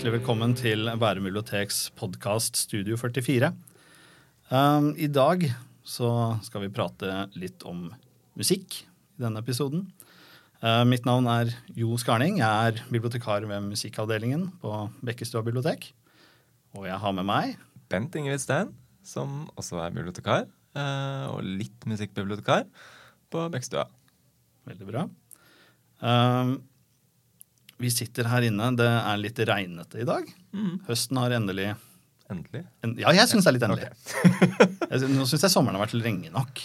Hjertelig velkommen til Bærum biblioteks podkast Studio 44. Um, I dag så skal vi prate litt om musikk i denne episoden. Uh, mitt navn er Jo Skarning. Jeg er bibliotekar ved musikkavdelingen på Bekkestua bibliotek. Og jeg har med meg Bent Ingrid Steen, som også er bibliotekar. Uh, Og litt musikkbibliotekar på Bekkestua. Veldig bra. Um, vi sitter her inne. Det er litt regnete i dag. Høsten har endelig Endelig. en, Ja, jeg syns det er litt endelig. Jeg, nå syns jeg sommeren har vært lenge nok.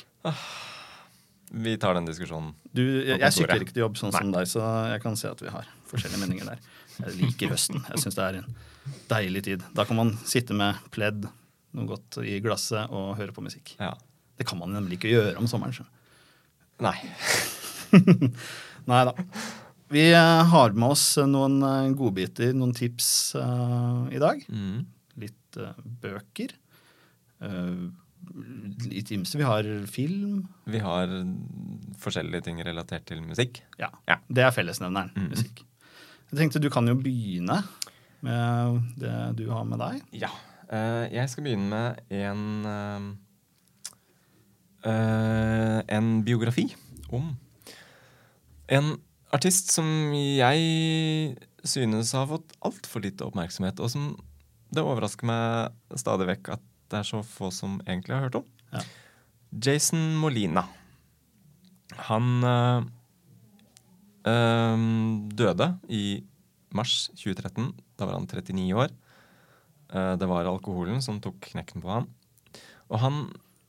Vi tar den diskusjonen. Du, jeg, jeg sykler ikke til jobb sånn som deg, så jeg kan se at vi har forskjellige meninger der. Jeg liker høsten. Jeg syns det er en deilig tid. Da kan man sitte med pledd, noe godt i glasset og høre på musikk. Ja. Det kan man nemlig ikke gjøre om sommeren. Så. Nei. Nei da. Vi eh, har med oss noen eh, godbiter, noen tips uh, i dag. Mm. Litt uh, bøker. Uh, litt ymse. Vi har film. Vi har forskjellige ting relatert til musikk. Ja, Ja. Det er fellesnevneren. Mm. Musikk. Jeg tenkte du kan jo begynne med det du har med deg. Ja. eh, jeg skal begynne med en eh, eh, En biografi om en artist som jeg synes har fått altfor lite oppmerksomhet, og som det overrasker meg stadig vekk at det er så få som egentlig har hørt om. Ja. Jason Molina. Han øh, øh, døde i mars 2013. Da var han 39 år. Eh, det var alkoholen som tok knekken på ham. Og han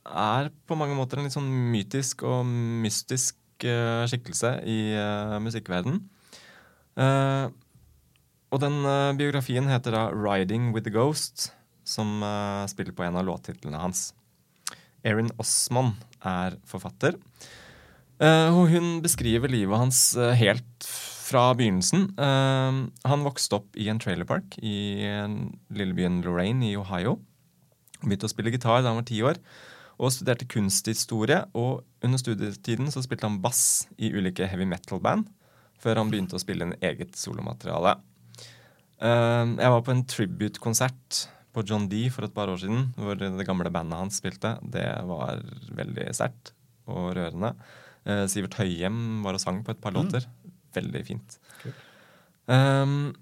er på mange måter en litt sånn mytisk og mystisk skikkelse i uh, musikkverdenen. Eh, og den eh, biografien heter da 'Riding with the Ghost', som eh, spiller på en av låttitlene hans. Erin Osmond er forfatter. Eh, og hun beskriver livet hans eh, helt fra begynnelsen. Eh, han vokste opp i en trailerpark i eh, lillebyen Lorraine i Ohio. Begynte å spille gitar da han var ti år, og studerte kunsthistorie. Og under studietiden så spilte han bass i ulike heavy metal-band, før han begynte å spille en eget solomateriale. Eh, jeg var på en tribute-konsert på John D for et par år siden, hvor det gamle bandet hans spilte. Det var veldig sterkt og rørende. Eh, Sivert Høyem var og sang på et par låter. Veldig fint. Um,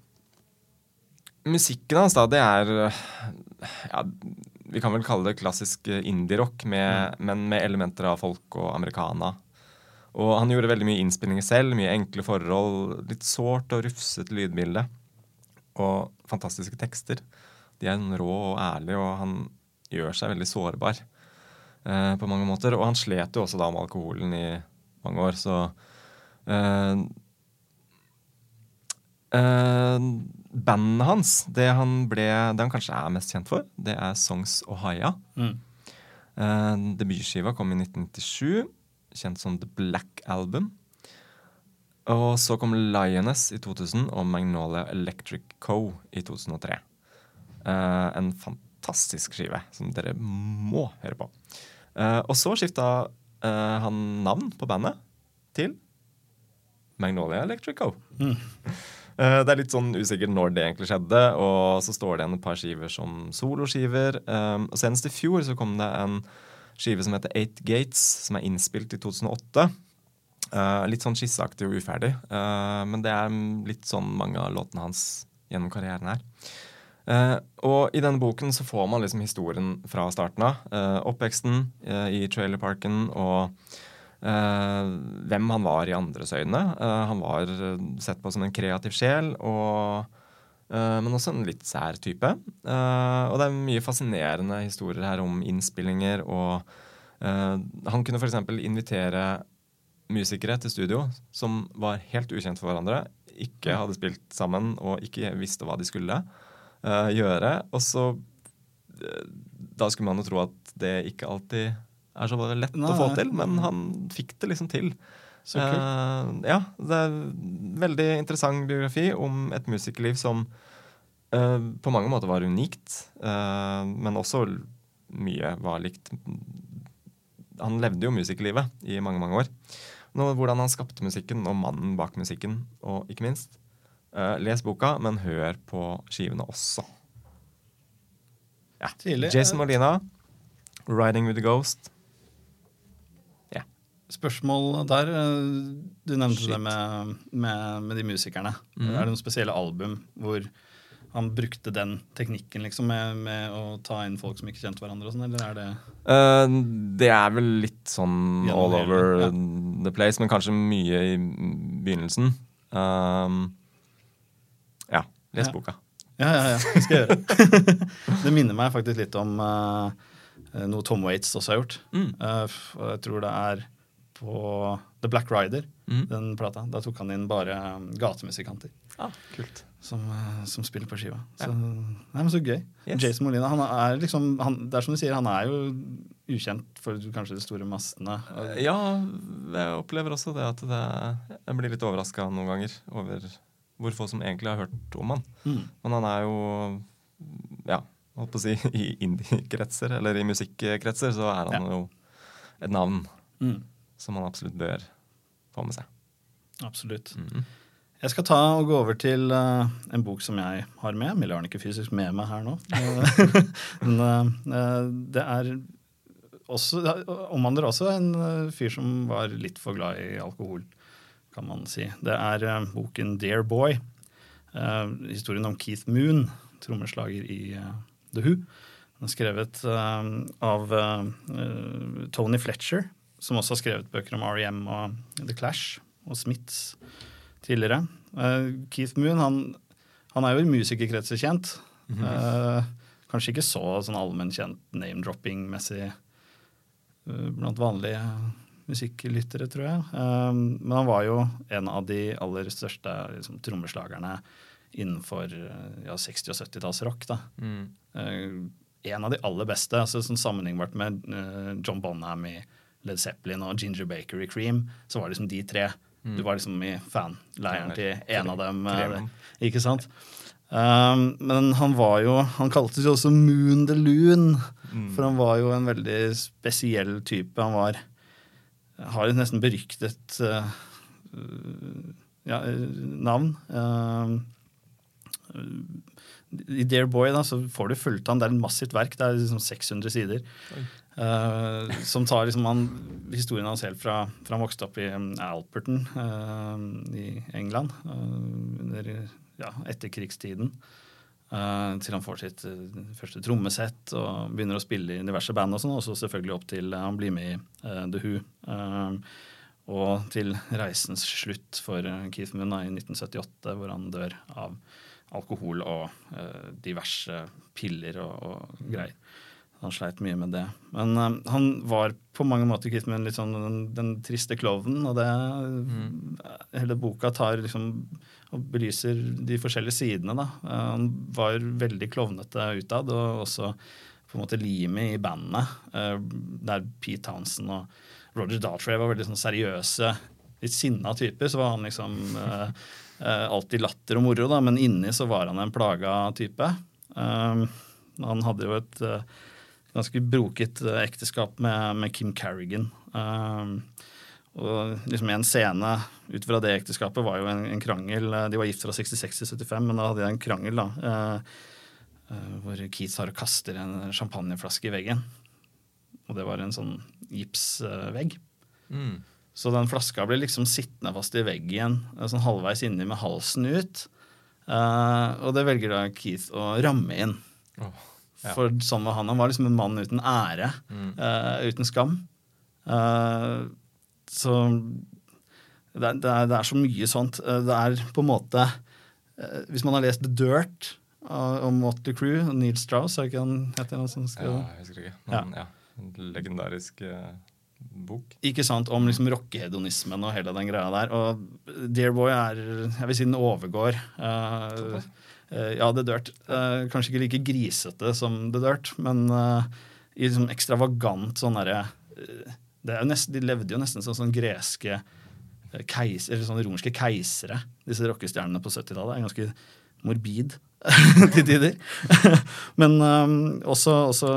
musikken hans, da, det er ja, Vi kan vel kalle det klassisk øh, indie-rock, mm. men med elementer av folk og americana. Og han gjorde veldig mye innspillinger selv, mye enkle forhold, litt sårt og rufsete lydbilde. Og fantastiske tekster. De er rå og ærlige, og han gjør seg veldig sårbar eh, på mange måter. Og han slet jo også da med alkoholen i mange år, så eh, eh, Bandet hans, det han, ble, det han kanskje er mest kjent for, det er Songs Ohaya. Mm. Eh, debutskiva kom i 1997, kjent som The Black Album. Og så kom Lioness i 2000 og Magnolia Electric Co. i 2003. Eh, en fantastisk skive som dere må høre på. Eh, og så skifta eh, han navn på bandet til Magnolia Electric Co. Mm. Eh, det er litt sånn usikkert når det egentlig skjedde, og så står det igjen et par skiver som soloskiver. Um, og Senest i fjor så kom det en skive som heter Eight Gates, som er innspilt i 2008. Eh, litt sånn skisseaktig og uferdig, eh, men det er litt sånn mange av låtene hans gjennom karrieren her. Uh, og i denne boken så får man liksom historien fra starten av. Uh, oppveksten uh, i trailerparken og eh, hvem han var i andres øyne. Eh, han var eh, sett på som en kreativ sjel, og, eh, men også en litt sær type. Eh, og det er mye fascinerende historier her om innspillinger, og eh, han kunne f.eks. invitere musikere til studio som var helt ukjent for hverandre, ikke hadde spilt sammen og ikke visste hva de skulle eh, gjøre. Og så eh, Da skulle man jo tro at det ikke alltid er så lett lett å få til, men han fikk det liksom til. Så kult. Uh, ja, det er en veldig interessant biografi om et musikerliv som uh, på mange måter var unikt, uh, men også mye var likt Han levde jo musikerlivet i mange, mange år. Nå, hvordan han skapte musikken, og mannen bak musikken, og ikke minst les boka, men hør på skivene også. Ja. Tidlig. Jason Molina, 'Riding with the Ghost'. Spørsmål der. Du nevnte Shit. det med, med, med de musikerne. Mm. Er det noen spesielle album hvor han brukte den teknikken liksom med, med å ta inn folk som ikke kjente hverandre? og sånn, Eller er det uh, det er vel litt sånn all hele, over ja. the place, men kanskje mye i begynnelsen. Um, ja, les Ja. boka. Ja, ja, ja. Det skal jeg gjøre. det minner meg faktisk litt om uh, noe Tom Waits også har gjort. Mm. Uh, jeg tror det er på The Black Rider, Mm. den plata. Da tok han inn bare eh, gatemusikanter Ah, kult. som, eh, som spiller på skiva. Ja. Så, nei, men så gøy. Yes. Jason Molina han er liksom, han, det er som du sier, han er jo ukjent for kanskje de store massene. Eh, Ja, jeg opplever også det at det, jeg blir litt overraska noen ganger over hvor få som egentlig har hørt om han. Mm. Men han er jo Ja, holdt på å si i indie-kretser, eller i musikkretser, så er han Ja. jo et navn Mm. Som man absolutt bør få med seg. Absolutt. Mhm. Jeg skal ta og gå over til uh, en bok som jeg har med. Mille har den ikke fysisk med meg her nå. Eh, Men uh, det er også, det omhandler også en eh, fyr som var litt for glad i alkohol, kan man si. Det er eh, boken Dear Boy. eh, historien om Keith Moon, trommeslager i eh, The Who. Den er skrevet eh, av eh, Tony Fletcher, som også har skrevet bøker om R.E.M. og The Clash og Smiths tidligere. Eh, Keith Moon han, han er jo i musikerkretser kjent. Eh, kanskje ikke så sånn allmennkjent name-dropping-messig eh, blant vanlige musikklyttere, tror jeg. Men han var jo en av de aller største liksom, trommeslagerne innenfor ja, 60- og 70-tallsrock. da. Mm. En av de aller beste, altså sånn sammenlignbart med John Bonham i Led Zeppelin og Ginger Bakery Cream, så var det liksom de tre. Du var liksom i fanleiren til en av dem. eh, ikke sant? Um, men han var jo Han kalte seg også Moon the Loon, Mm. for han var jo en veldig spesiell type. Han var Har et nesten beryktet uh, ja, navn. Uh, I Dear Boy da, så får du fulgt han. Det er et massivt verk. Det er liksom 600 sider. Oi. Eh, som tar liksom han, historien hans helt fra, fra han vokste opp i um, Alperton uh, i England uh, under ja, etterkrigstiden. eh, til han får sitt første trommesett og begynner å spille i diverse band. Og sånn, og så selvfølgelig opp til han blir med i The Who. og til reisens slutt for Keith Munna i 1978, hvor han dør av alkohol og diverse piller og, og greier. Han sleit mye med det. Men uh, han var på mange måter kvitt med litt sånn den, den triste klovnen, og det Hele boka tar liksom og belyser de forskjellige sidene, da. Uh, han var veldig klovnete utad, og også på en måte limet i bandet, uh, der Pete Townsend og Roger Daltrey var veldig sånn seriøse, litt sinna typer, så var han liksom alltid latter og moro, da, men inni så var han en plaga type. Han hadde jo et ganske broket eh, ekteskap med, med Kim Carrigan. Um, og liksom en scene ut fra det ekteskapet var jo en, en krangel. eh, De var gift fra 66 til 75, men da hadde de en krangel, da. uh, hvor Keith har og kaster en champagneflaske i veggen. Og det var en sånn gipsvegg. Mm. Så den flaska ble liksom sittende fast i veggen, sånn halvveis inni med halsen ut. Uh, og det velger da Keith å ramme inn. Ja. For sånn var han. Han var liksom en mann uten ære, Mm. uh, uten skam. Uh, så det er, det, er, det er så mye sånt. Eh, det er på en måte Hvis man har lest The Dirt om Motley Crew, Neil Strauss, er det ikke han heter noe sånt? Skal... Ja, jeg husker ikke. Men, ja. En legendarisk bok. Ikke sant, Om liksom rockehedonismen og hele den greia der. Og Dear Boy er Jeg vil si den overgår. Uh, ja, The Dirt. Eh, kanskje ikke like grisete som The Dirt, men eh, i liksom ekstravagant sånn derre eh, er De levde jo nesten som sånn greske keiser, keis, eller sånne romerske keisere, disse rockestjernene på 70-tallet. er Ganske morbid til tider. Men um, også, også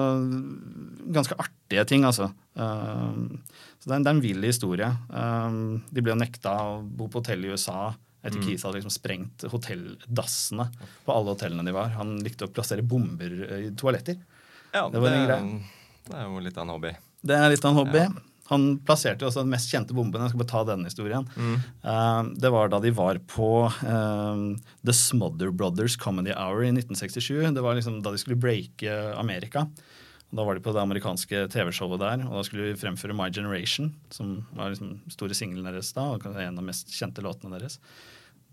ganske artige ting, altså. Um, så det er, en- det en vill historie. Um, de ble jo nekta å bo på hotell i USA Etter Keith hadde liksom sprengt hotelldassene på alle hotellene de var. Han likte å plassere bomber i toaletter. Ja, Det var en det er jo litt av en hobby. Det er litt av en hobby. Han plasserte jo også den mest kjente bomben. Jeg skal bare ta denne historien. Eh, det var da de var på uh, The Smother Brothers Comedy Hour i 1967. Det var liksom da de skulle breake Amerika. Da var de på det amerikanske TV-showet der, og da skulle vi fremføre My Generation, som var liksom store singelen deres da, og en av de mest kjente låtene deres.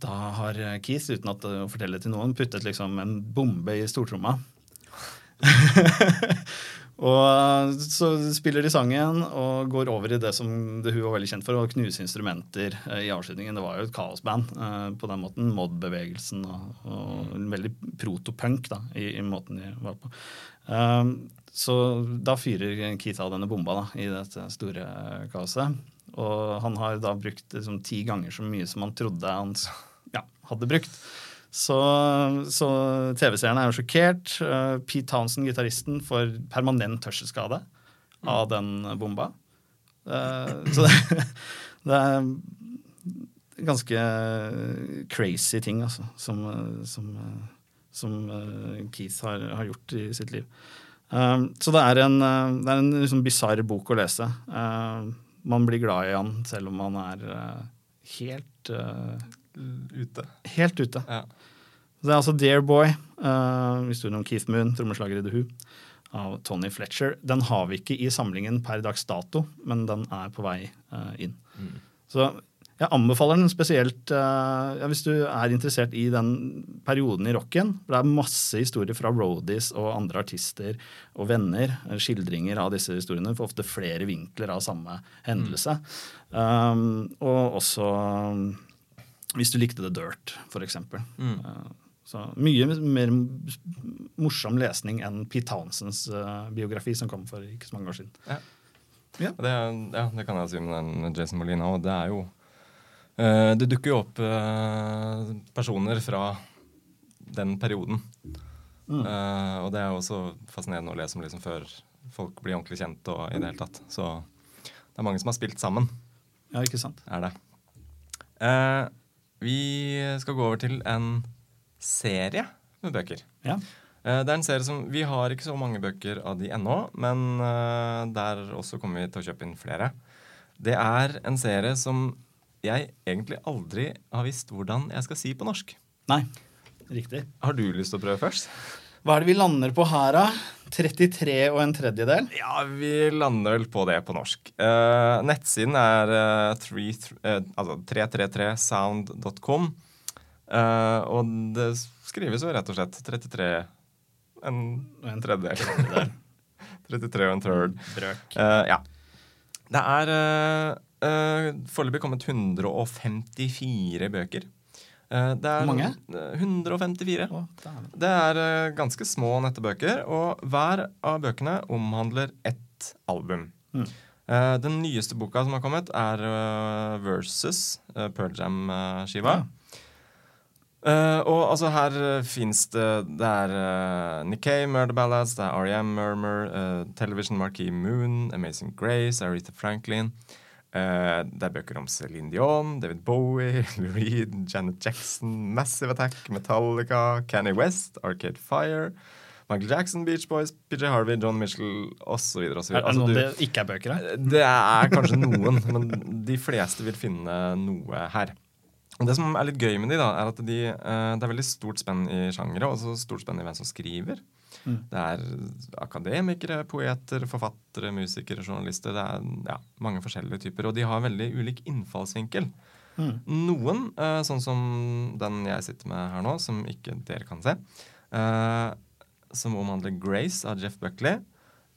Da har Keith, uten at å fortelle til noen, puttet liksom en bombe i stortromma. Og så spiller de sangen og går over i det som det hun var veldig kjent for, å knuse instrumenter eh, i avslutningen. Det var jo et kaosband eh, på den måten. Mod-bevegelsen og, og veldig protopunk da, i, i måten de var på. Um, så da fyrer Keith av denne bomba da, i dette store kaoset. Og han har da brukt liksom, ti ganger så mye som han trodde han ja, hadde brukt. Så, så TV-seerne er jo sjokkert. Uh, Pete Townsend, gitaristen, får permanent hørselsskade av den bomba. Uh, så det, det er ganske crazy ting, altså, som, som, som uh, Keith har, har gjort i sitt liv. Um, så det er en, uh, det er en liksom bisarr bok å lese. Uh, man blir glad i han selv om han er uh, helt, uh, Ute. helt ute. Ja. Det er altså Dear Boy, historien om Keith Moon, trommeslager i The Who, av Tony Fletcher. Den har vi ikke i samlingen per dags dato, men den er på vei inn. Så jeg anbefaler den spesielt uh, ja, hvis du er interessert i den perioden i rocken. For det er masse historier fra roadies og andre artister og venner. eh, Skildringer av disse historiene. For ofte flere vinkler av samme hendelse. Um, og også hvis du likte The Dirt, for eksempel. Uh, så mye mer morsom lesning enn Pete Townsends biografi, som kom for ikke så mange år siden. Ja. Ja. Det, ja, det kan jeg si med den Jason Molina òg. Det er jo eh, Det dukker jo opp eh, personer fra den perioden. Eh, og det er jo også fascinerende å lese om liksom før folk blir ordentlig kjent og i det hele tatt. Så det er mange som har spilt sammen, Ja, ikke sant? er det. Eh, vi skal gå over til en serie med bøker. Ja. Eh, Det er en serie som Vi har ikke så mange bøker av de ennå, men eh, der også kommer vi til å kjøpe inn flere. Det er en serie som jeg egentlig aldri har visst hvordan jeg skal si på norsk. Nei, riktig. Har du lyst til å prøve først? Hva er det vi lander på her, da? 33 og en tredjedel? Ja, vi lander vel på det på norsk. Uh, nettsiden er uh, eh, altså 333sound.com. Eh, og det skrives jo rett og slett 33 en, en tredjedel. 33 og en third. Brøk. Ja. Det er uh, uh, foreløpig kommet 154 bøker. Eh, det er, Hvor mange? eh, 154. Å. Det er eh, ganske små nettbøker, og hver av bøkene omhandler ett album. Mm. Eh, den nyeste boka som har kommet, er eh, Versus, uh, Pearl Jam-skiva. Eh, og altså her uh, fins det Det er uh, Nikkei, Murder Ballads, det er R.E.M. Murmur, uh, Television Marquee Moon, Amazing Grace, Aretha Franklin. Eh, det er bøker om Céline Dion, David Bowie, Lou Reed, Janet Jackson, Massive Attack, Metallica, Canny West, Arcade Fire, Michael Jackson, Beach Boys, PJ Harvey, John Mitchell osv. Er det noen det ikke er bøker her? Det er kanskje noen, men de fleste vil finne noe her. Det som er litt gøy med de da, er at de, eh, det er veldig stort spenn i sjangere, og stort spenn i hvem som skriver. Mm. Det er akademikere, poeter, forfattere, musikere, journalister. Det er ja, mange forskjellige typer, og de har veldig ulik innfallsvinkel. Mm. Noen, eh, sånn som den jeg sitter med her nå, som ikke dere kan se, eh, som omhandler Grace av Jeff Buckley,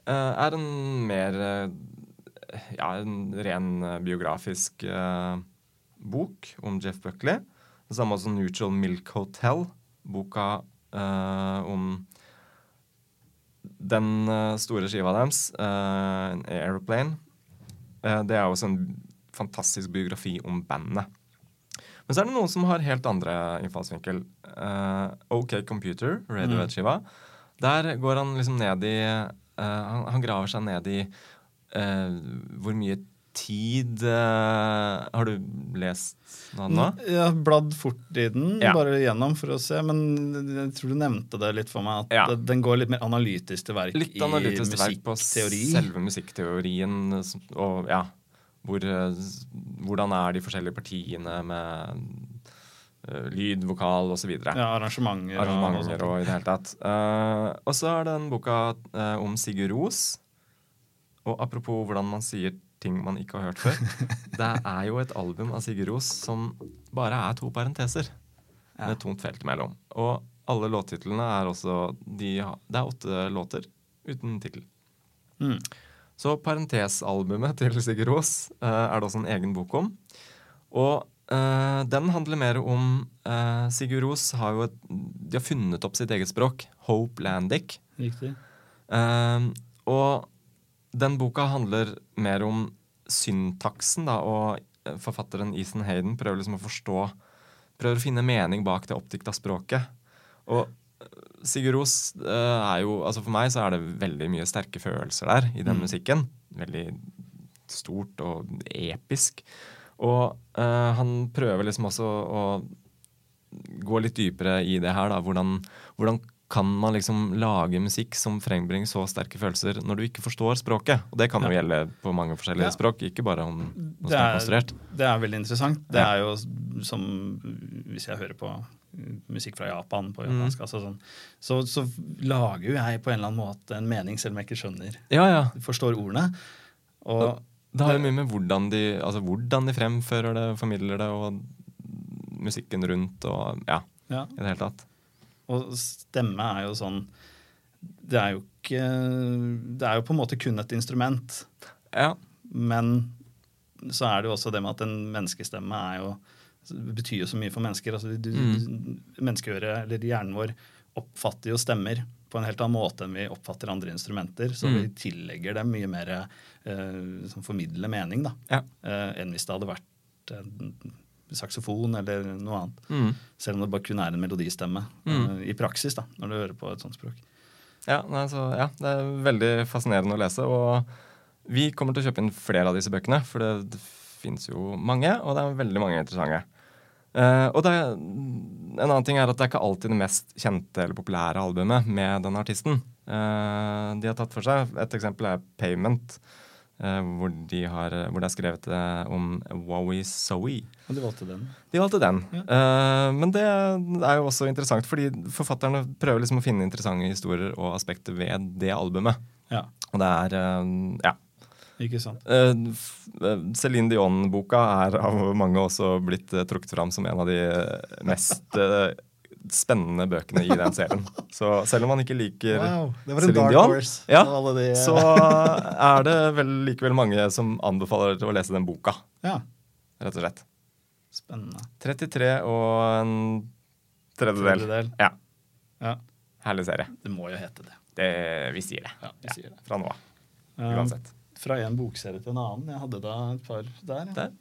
eh, er en mer ja, en ren biografisk bok om Jeff Buckley. Det samme som Neutral Milk Hotel, boka eh, om den eh, store skiva deres, uh, Aeroplane. uh, det er også en fantastisk biografi om bandet. Men så er det noen som har helt andre innfallsvinkel. Uh, OK Computer, Radiohead-skiva. Der går han liksom ned i han, han graver seg ned i hvor mye tid uh, Har du lest noe nå? Jeg har bladd fort i den, Ja. bare gjennom for å se. Men jeg tror du nevnte det litt for meg, at Ja. den går litt mer analytisk til verk Litt analytisk i musikkteori. selve musikkteorien. Og ja, hvor, eh, hvordan er de forskjellige partiene med eh, lyd, vokal osv. Ja, arrangementer. Arrangementer og, og i det hele tatt. Uh, og så er det en boka om Sigurd Ros. Og apropos hvordan man sier ting man ikke har hørt før. det er jo et album av Sigurd Ros som bare er to parenteser med et tomt felt imellom. Og alle låttitlene er også de, Det er åtte låter uten tittel. Mm. Så parentesalbumet til Sigurd Ros eh, er det også en egen bok om. Og Uh, den handler mer om uh, Sigurd Ros har jo et, de har funnet opp sitt eget språk, Hopelandic. Riktig. Uh, og den boka handler mer om syntaksen, da, og forfatteren Ethan Hayden prøver liksom å forstå Prøver å finne mening bak det oppdikta språket. Og eh, Sigurd Ros eh, er jo Altså for meg så er det veldig mye sterke følelser der i den Mm. musikken. Veldig stort og episk. Og uh, han prøver liksom også å gå litt dypere i det her, da. Hvordan, hvordan kan man liksom lage musikk som frembringer så sterke følelser når du ikke forstår språket? Og det kan jo Ja. gjelde på mange forskjellige Ja. språk, ikke bare om noe som er er, konstruert. det er veldig interessant. Det er jo som Hvis jeg hører på musikk fra Japan på Mm. altså sånn, så, så lager jo jeg på en eller annen måte en mening, selv om jeg ikke skjønner Ja, ja. forstår ordene. Og Det har jo mye med hvordan de, altså hvordan de fremfører det, formidler det, og musikken rundt og ja, ja, i det hele tatt. Og stemme er jo sånn Det er jo ikke Det er jo på en måte kun et instrument, Ja. men så er det jo også det med at en menneskestemme er jo betyr jo så mye for mennesker. altså du, Mm. Menneskeøret, eller hjernen vår, oppfatter jo stemmer på en helt annen måte enn vi oppfatter andre instrumenter. Så Mm. vi tillegger dem mye mer eh, som formidler mening da, Ja. eh, enn hvis det hadde vært en saksofon eller noe annet. Mm. Selv om det bare kun er en melodistemme Mm. eh, i praksis, da, når du hører på et sånt språk. Ja, nei, så, ja, det er veldig fascinerende å lese. Og vi kommer til å kjøpe inn flere av disse bøkene, for det, det fins jo mange, og det er veldig mange interessante. Uh, og det en annen ting er at det er ikke alltid det mest kjente eller populære albumet med den artisten. Uh, de har tatt for seg Et eksempel er Payment, hvor, de har, hvor det er skrevet eh, om Wowie Zoe. Og de valgte den. De valgte den. Ja. Uh, men det er jo også interessant, fordi forfatterne prøver liksom å finne interessante historier og aspekter ved det albumet. Ja, Og det er uh, Ja. ikke sant. Uh, eh, Dion-boka er av mange også blitt eh, trukket fram som en av de eh, mest eh, spennende bøkene i den serien. Så selv om man ikke liker Wow, det var en Celine Dion, ja, de, uh... så er det vel likevel mange som anbefaler å lese den boka, Ja, rett og slett. spennende. 33 og en tredjedel. Tredjedel. Ja. Ja, Herlig serie. det må jo hete det. Det, vi sier det. Ja, vi sier det. Fra nå av. Um, fra en bokserie til en annen. Jeg hadde da et par der. ja. Der.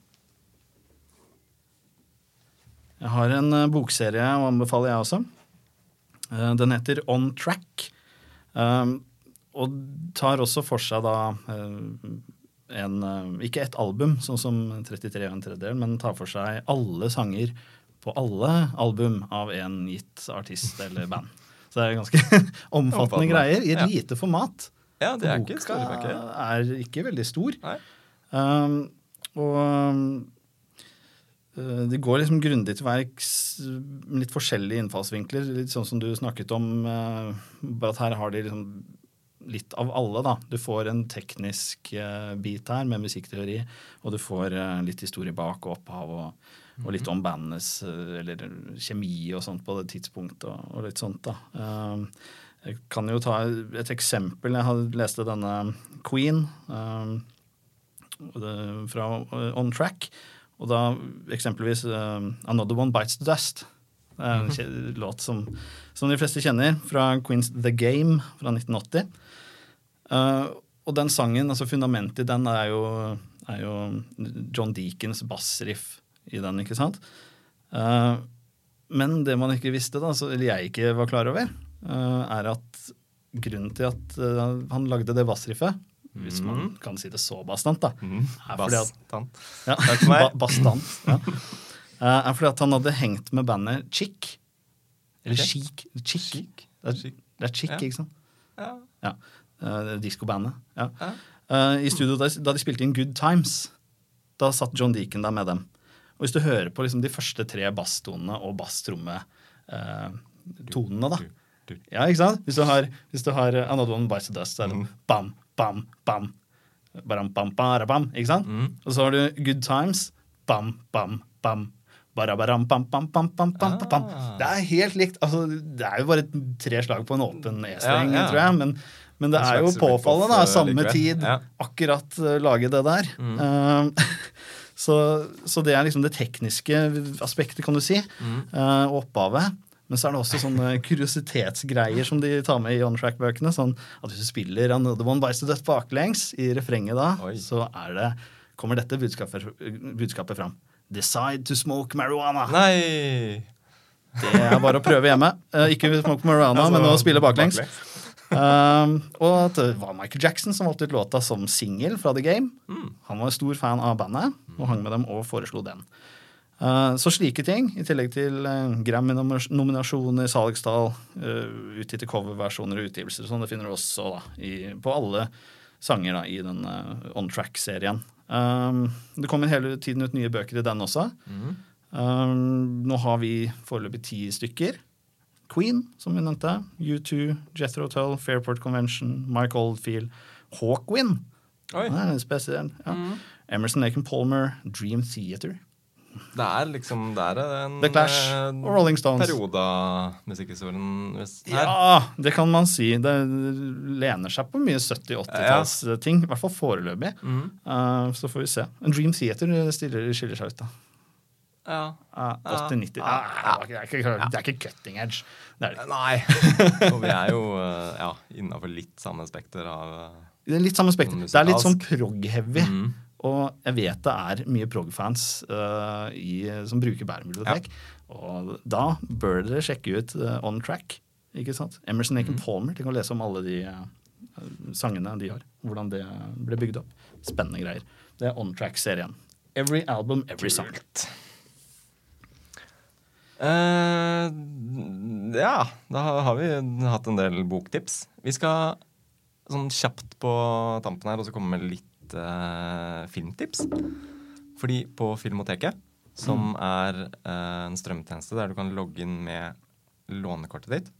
Jeg har en eh, bokserie å anbefale, jeg også. Eh, den heter On Track. Um, og tar også for seg da eh, en Ikke ett album, sånn som 33 og en tredjedel, men tar for seg alle sanger på alle album av en gitt artist eller band. Så det er ganske omfattende Omfattende. greier i et Ja. lite format. Ja, det er ikke Boka store er ikke veldig stor. Nei. Um, og um, det går liksom grundig til verks med litt forskjellige innfallsvinkler. Litt sånn som du snakket om, uh, bare at her har de liksom litt av alle, da. Du får en teknisk uh, bit her med musikkteori, og du får litt historie bak og opphav, og, og litt om bandenes eller kjemi og sånt på det tidspunktet, og, og litt sånt, da. Jeg kan jo ta et eksempel. Jeg leste denne Queen fra On Track. Og da eksempelvis uh, Another One Bites the Dust. Det er en kje- låt som, som de fleste kjenner, fra Queens The Game fra 1980. Uh, og den sangen, altså fundamentet i den, er jo, er jo John Deacons bassriff i den, ikke sant? Uh, men det man ikke visste, da, så, eller jeg ikke var klar over, uh, er at grunnen til at han lagde det bassriffet, hvis man kan si det så bastant. da. Mm. Bastant. ja, Takk for meg. bastant. Ja. Eh, er fordi at han hadde hengt med bandet Chick. Eller okay. Chic. Chic. Chic. Det, er, det er Chic, Ja. ikke sant? Ja. Ja. Uh, Diskobandet. Ja. Ja. Uh, I studio da, da de spilte inn Good Times, da satt John Deacon der med dem. Og hvis du hører på liksom de første tre basstonene og basstrommetonene, uh, da. Ja, ikke sant? Hvis du har, hvis du har uh, Another One Bites the Dust, er det Mhm. bam, bam, bam. Baram, bam, barabam, ikke sant? Mm. Og så har du Good Times. Bam, bam, bam. Barabaram, bam, bam, bam, bam, bam, ah. bam. Det er helt likt. Altså, det er jo bare tre slag på en åpen E-streng, Ja, ja. tror jeg. Men, men det er jo påfallende, da. Samme tid, Ja. akkurat uh, lage det der. Mm. Uh, så, så det er liksom det tekniske aspektet, kan du si. Mm. uh, opphavet. Men så er det også sånne kuriositetsgreier som de tar med i on-track-bøkene. Sånn at hvis du spiller Another One Bites to Death baklengs i refrenget da, Oi. så er det, kommer dette budskapet, budskapet fram. Decide to smoke marijuana. Nei! Det er bare å prøve hjemme. Eh, ikke smoke marijuana, men å spille baklengs. Um, og det var Michael Jackson som valgte ut låta som singel fra The Game. Mm. Han var stor fan av bandet og hang med dem og foreslo den. Uh, så slike ting, i tillegg til uh, Grammy-nominasjoner, salgstall, uh, utgitte coverversjoner og utgivelser, og sånn, det finner du også da, i, på alle sanger da, i den uh, On Track-serien. Um, det kommer hele tiden ut nye bøker i den også. Mm. Um, nå har vi foreløpig ti stykker. Queen, som vi nevnte. U2, Jethro Tull, Fairport Convention, Mike Oldfield, Hawkwind. Oi. Ja, spesiell. Ja. Mm. Emerson Lake Palmer, Dream Theater. Det er liksom Det er en The Clash eh, og Rolling Stones. periode av musikkhistorien. Ja, det kan man si. Det lener seg på mye 70-80-tallsting. I hvert fall foreløpig. Mm. Uh, så får vi se. En Dream Theater stiller, skiller seg ut, da. Ja. Uh, 80-90. Ja. Ja. det, er ikke, cutting edge. Det er det. Nei. Og vi er jo eh, ja, innafor litt samme spekter av eh, Det er litt samme spekter. Det er litt sånn prog-heavy. mm. Og jeg vet det er mye prog-fans uh, som bruker Bærum bibliotek. Og da bør dere sjekke ut uh, On Track. ikke sant? Emerson Lake Mm. Palmer. Tenk å lese om alle de uh, sangene de har. Hvordan det ble bygd opp. Spennende greier. Det er On Track-serien. Every album, every song. Ja, da har vi hatt en del boktips. Vi skal sånn kjapt på tampen her og så komme med litt eh, filmtips. Fordi på Filmoteket, som er eh, en strømtjeneste der du kan logge inn med lånekortet ditt,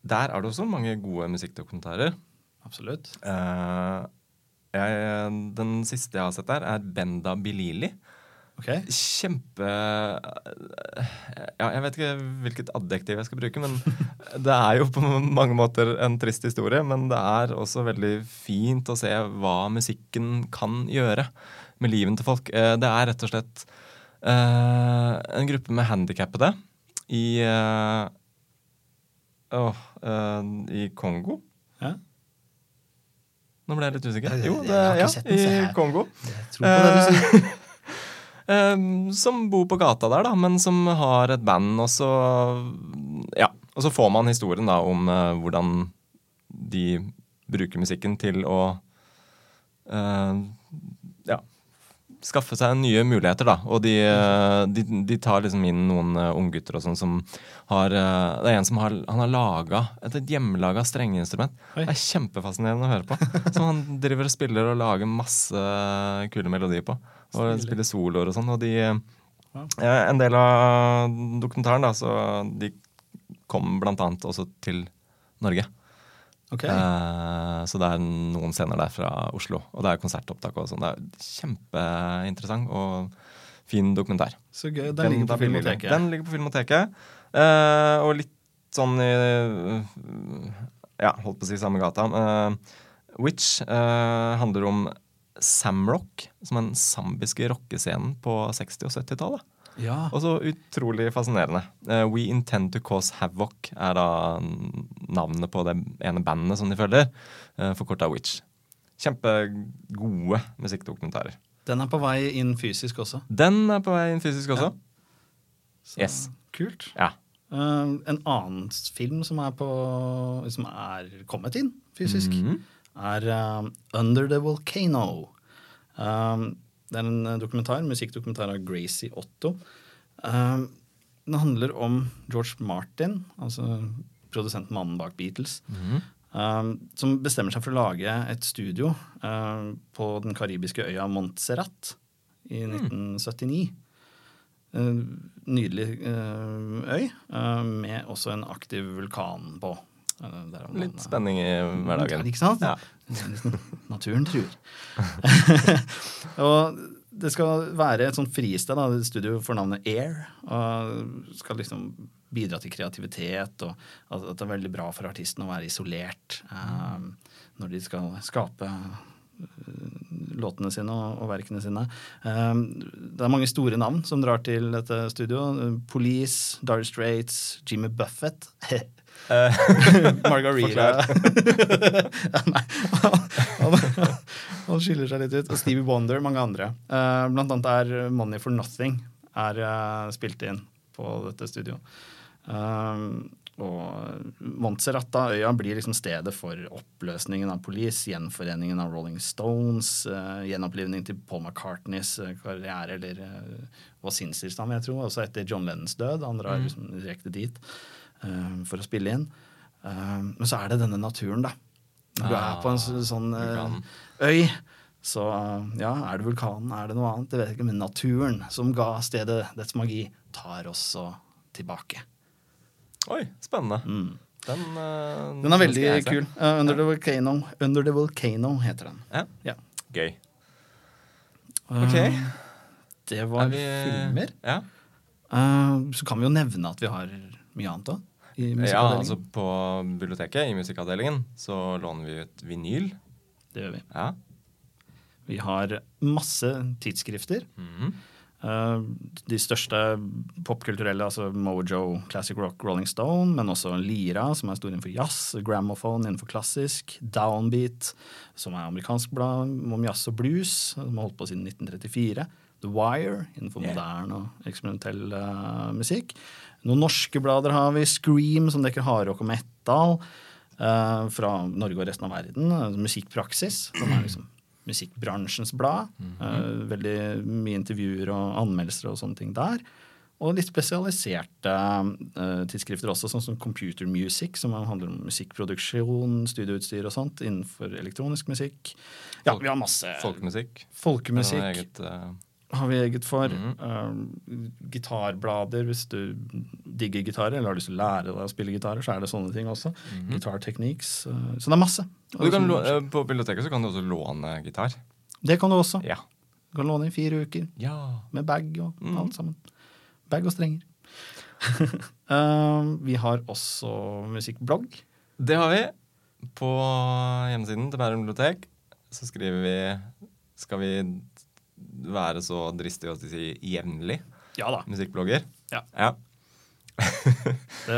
der er det også mange gode musikkdokumentarer. Absolutt. Eh, jeg, den siste jeg har sett der, er Benda Bilili. Ok. Kjempe Ja, jeg vet ikke hvilket adjektiv jeg skal bruke, men det er jo på mange måter en trist historie. Men det er også veldig fint å se hva musikken kan gjøre med livet til folk. Eh, Det er rett og slett uh, en gruppe med handikappede i uh, åh, eh, I Kongo. Ja. Nå ble jeg litt usikker. Jo, jeg det, har ikke ja, sett den, så i Kongo. Jeg tror på det du sier. Eh, som bor på gata der, da, men som har et band. Og så, ja, og så får man historien da om uh, hvordan de bruker musikken til å uh, ja, skaffe seg nye muligheter, da. Og de, uh, de, de tar liksom inn noen uh, unggutter og sånn som har Det er en som har, han har laga et, et hjemmelaga strengeinstrument. Oi. Det er kjempefascinerende å høre på. Som han driver og spiller og lager masse kule melodier på. Og Stilig. spiller soloer og sånn. Og de En del av dokumentaren, da, så de kom blant annet også til Norge. Okay. Eh, så det er noen scener der fra Oslo. Og det er konsertopptak og sånn. Det er kjempeinteressant og fin dokumentar. Så gøy. Den ligger på Filmoteket. Den ligger på Filmoteket. Eh, og litt sånn i Ja, holdt på å si samme gata. Eh, Witch eh, handler om Samrock, som er den zambiske rockescenen på 60- og 70-tallet. Ja. Og så utrolig fascinerende. Eh, We Intend To Cause Havoc er da navnet på det ene bandet som de følger. Uh, Forkorta Witch. Kjempegode musikkdokumentarer. Den er på vei inn fysisk også. Den er på vei inn fysisk også. Så, Yes. Kult. Ja. Uh, en annen film som er, på, som er kommet inn fysisk, Mhm. Er eh, Under the Volcano. Um, det er en dokumentar, musikkdokumentar av Gracie Otto. Um, den handler om George Martin, altså produsenten mannen bak Beatles, um, som bestemmer seg for å lage et studio um, på den karibiske øya Montserrat i 1979. En nydelig eh, øy, eh, med også en aktiv vulkan på. Litt spenning i hverdagen. Ikke sant? Ja. Naturen truer. og det skal være et sånt fristed. Da. Studio for navnet Air. Og skal liksom bidra til kreativitet, og at det er veldig bra for artisten å være isolert eh, når de skal skape eh, låtene sine og, og verkene sine. Eh, det er mange store navn som drar til dette studioet. Police, Dire Straits, Jimmy Buffett. Eh, Margarita. nei, han, han, skiller seg litt ut. Og Stevie Wonder, mange andre. Eh, blant annet er Money for Nothing er eh, spilt inn på dette studioet. Og Montserrat, da, øya, blir liksom stedet for oppløsningen av Police, gjenforeningen av Rolling Stones, gjenopplivning til Paul McCartneys karriere, eller uh, vil jeg tro. Også etter John Lennons død. Han drar liksom direkte dit for å spille inn. Eh, men så er det denne naturen, da. Når du Ah, er på en sånn eh, øy, så ja, er det vulkanen, er det noe annet? Jeg vet ikke, men naturen som ga stedet dets magi, tar også tilbake. Oi, spennende. Mm. Den, uh, Den er veldig kul. Uh, Under, the Volcano, Under the Volcano heter den. Ja. Ja. Gøy. Eh, Ok. Det var vi- filmer. Ja. Eh, så kan vi jo nevne at vi har mye annet òg. I ja, altså på biblioteket i musikkavdelingen så låner vi ut vinyl. Det gjør vi. Ja. Vi har masse tidsskrifter. Mhm. Eh, de største popkulturelle, altså Mojo, Classic Rock, Rolling Stone, men også Lira, som er stor innenfor jazz, Gramophone innenfor klassisk, Downbeat, som er amerikansk blad om jazz og blues, som har holdt på siden 1934, The Wire innenfor Yeah. moderne og eksperimentell uh, musikk. Noen norske blader har vi, Scream, som dekker hardrock og metal, Uh, fra Norge og resten av verden, eh, Musikkpraksis, som er liksom musikkbransjens blad. Eh, veldig mye intervjuer og anmeldelser og sånne ting der. Og litt spesialiserte uh, tidsskrifter også, sånn som Computer Music, som handler om musikkproduksjon, studioutstyr og sånt innenfor elektronisk musikk. Ja, vi har masse Folkemusikk. folkemusikk. Det er eget, eh, har vi eget for. Mhm. uh, gitarblader, hvis du digger gitarer eller har lyst til å lære deg å spille gitarer, så er det sånne ting også. Guitar techniques. Uh, så det er masse. Eh, på biblioteket så kan du også låne gitar. Det kan du også. Ja. Du kan låne i fire uker. ja. med bag og Mm. alt sammen. Bag og strenger. uh, vi har også musikkblogg. Det har vi. På hjemmesiden til Bærum bibliotek så skriver vi Skal vi være så dristig å si jevnlig Ja da. musikkblogger? Ja. ja. Det,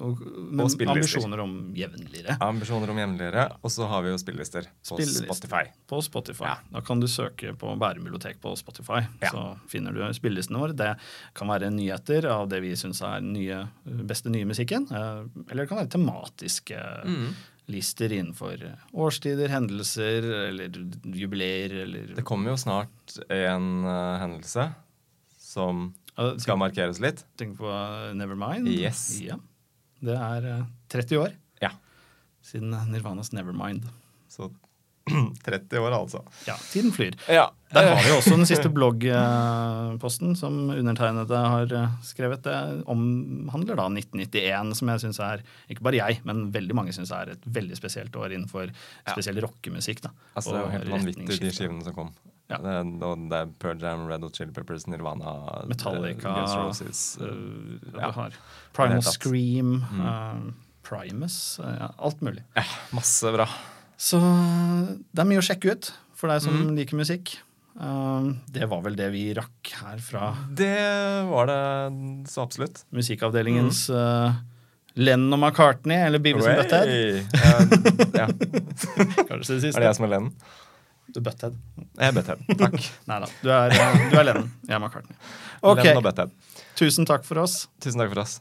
og, men, Og ambisjoner om jevnligere. Ambisjoner om jevnligere. Og så har vi jo spillelister på Spillelister. Spotify. På Spotify. Ja. Da kan du søke på Bærum bibliotek på Spotify. Ja. Så finner du spillelisten vår. Det kan være nyheter av det vi syns er nye, beste nye musikken. eh, Eller det kan være tematiske Mm. Lister innenfor årstider, hendelser eller jubileer eller Det kommer jo snart en uh, hendelse som skal markeres litt. Tenk på uh, Nevermind. Yes. Ja. Det er uh, 30 år Ja. siden Nirvanas Nevermind. Så 30 år, altså. Ja, tiden flyr. Ja. Der har vi også den siste bloggposten som undertegnede har uh, skrevet. Det omhandler da 1991, som jeg syns er, ikke bare jeg, men veldig mange syns er et veldig spesielt år innenfor spesiell rockemusikk. da. Altså, det er jo helt vanvittig, de skivene som kom. Ja. Det, er- og det er Pearl Jam, Red Hot Chili Peppers, Nirvana, Metallica, Guns Roses uh, ja. ja. du har Primal. Scream, Mm. uh, Primus, uh, ja, alt mulig. ja, Masse bra. Så det er mye å sjekke ut for deg som Mm. liker musikk. Um, det var vel det vi rakk her fra Det var det så absolutt. musikkavdelingens mm. Lennon og McCartney, eller Beavis and Butthead. Eh, ja. Kanskje det siste. Er det jeg som er Lennon? Du er Butthead. Jeg er Butthead. Takk. Nei da, du er, uh, du er Lennon. Jeg er McCartney. Okay. Lennon og Butthead. tusen takk for oss. Tusen takk for oss.